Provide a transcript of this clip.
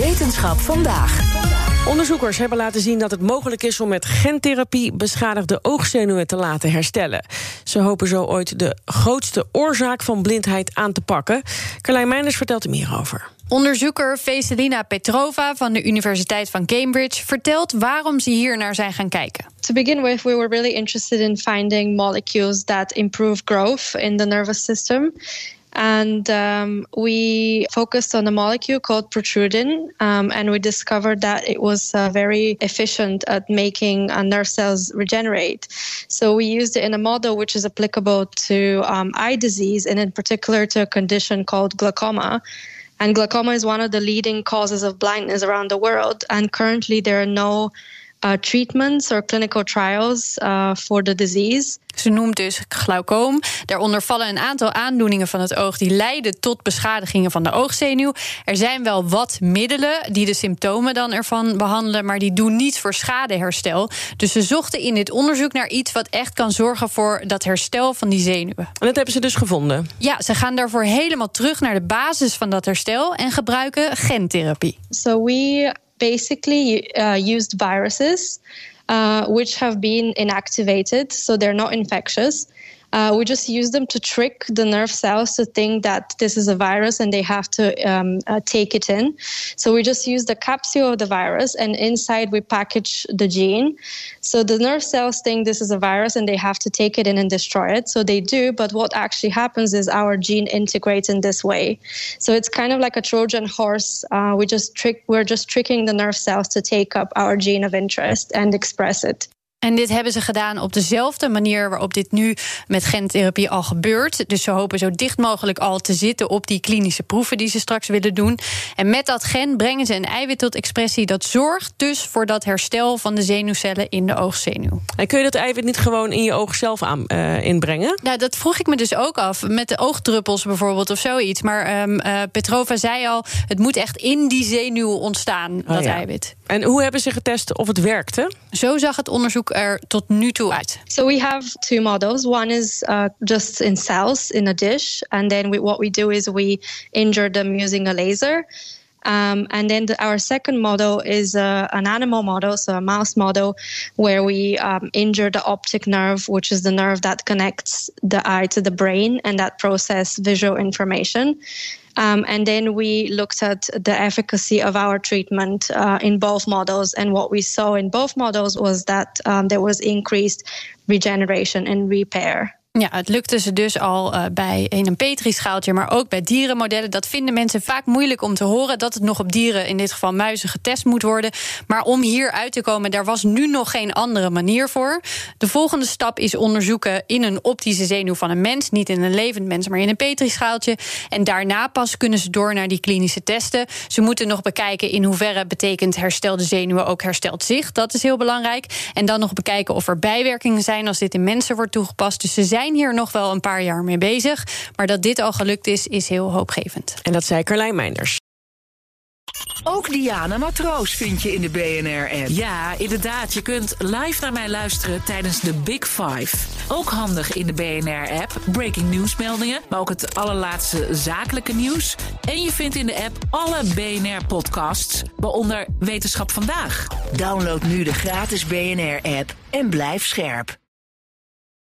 Wetenschap vandaag. Onderzoekers hebben laten zien dat het mogelijk is om met gentherapie beschadigde oogzenuwen te laten herstellen. Ze hopen zo ooit de grootste oorzaak van blindheid aan te pakken. Carlijn Meinders vertelt er meer over. Onderzoeker Veselina Petrova van de Universiteit van Cambridge vertelt waarom ze hier naar zijn gaan kijken. To begin with, we were really interested in finding molecules that improve growth in the nervous system. And um, we focused on a molecule called protrudin, um, and we discovered that it was uh, very efficient at making uh, nerve cells regenerate. So we used it in a model which is applicable to um, eye disease, and in particular to a condition called glaucoma. And glaucoma is one of the leading causes of blindness around the world. And currently, there are no uh, treatments or clinical trials uh, for the disease. Ze noemt dus glaucoom. Daaronder vallen een aantal aandoeningen van het oog die leiden tot beschadigingen van de oogzenuw. Er zijn wel wat middelen die de symptomen dan ervan behandelen, maar die doen niets voor schadeherstel. Dus ze zochten in dit onderzoek naar iets wat echt kan zorgen voor dat herstel van die zenuwen. En dat hebben ze dus gevonden. Ja, ze gaan daarvoor helemaal terug naar de basis van dat herstel en gebruiken gentherapie. So we basically uh, used viruses uh, which have been inactivated, so they're not infectious. Uh, we just use them to trick the nerve cells to think that this is a virus and they have to um, uh, take it in. So we just use the capsule of the virus and inside we package the gene. So the nerve cells think this is a virus and they have to take it in and destroy it. So they do, but what actually happens is our gene integrates in this way. So it's kind of like a Trojan horse. Uh, we just trick, we're just tricking the nerve cells to take up our gene of interest and express it. En dit hebben ze gedaan op dezelfde manier waarop dit nu met gentherapie al gebeurt. Dus ze hopen zo dicht mogelijk al te zitten op die klinische proeven die ze straks willen doen. En met dat gen brengen ze een eiwit tot expressie dat zorgt dus voor dat herstel van de zenuwcellen in de oogzenuw. En kun je dat eiwit niet gewoon in je oog zelf aan, uh, inbrengen? Nou, dat vroeg ik me dus ook af. Met de oogdruppels bijvoorbeeld of zoiets. Maar um, uh, Petrova zei al, het moet echt in die zenuw ontstaan, dat oh, ja. eiwit. En hoe hebben ze getest of het werkte? Zo zag het onderzoek er tot nu toe uit. So we have two models. One is uh, just in cells in a dish, and then we, what we do is we injure them using a laser. Um, and then the, our second model is uh, an animal model, so a mouse model, where we um, injure the optic nerve, which is the nerve that connects the eye to the brain and that process visual information. Um, and then we looked at the efficacy of our treatment uh, in both models. And what we saw in both models was that um, there was increased regeneration and repair. Ja, het lukte ze dus al uh, bij in een petrischaaltje, maar ook bij dierenmodellen. Dat vinden mensen vaak moeilijk om te horen dat het nog op dieren, in dit geval muizen, getest moet worden. Maar om hier uit te komen, daar was nu nog geen andere manier voor. De volgende stap is onderzoeken in een optische zenuw van een mens, niet in een levend mens, maar in een petrischaaltje. En daarna pas kunnen ze door naar die klinische testen. Ze moeten nog bekijken in hoeverre betekent herstelde zenuwen ook hersteld zicht. Dat is heel belangrijk. En dan nog bekijken of er bijwerkingen zijn als dit in mensen wordt toegepast. Dus ze zijn zijn hier nog wel een paar jaar mee bezig. Maar dat dit al gelukt is, is heel hoopgevend. En dat zei Carlijn Meinders. Ook Diana Matroos vind je in de BNR-app. Ja, inderdaad. Je kunt live naar mij luisteren tijdens de Big Five. Ook handig in de BNR-app. Breaking nieuwsmeldingen, maar ook het allerlaatste zakelijke nieuws. En je vindt in de app alle BNR-podcasts, waaronder Wetenschap Vandaag. Download nu de gratis BNR-app en blijf scherp.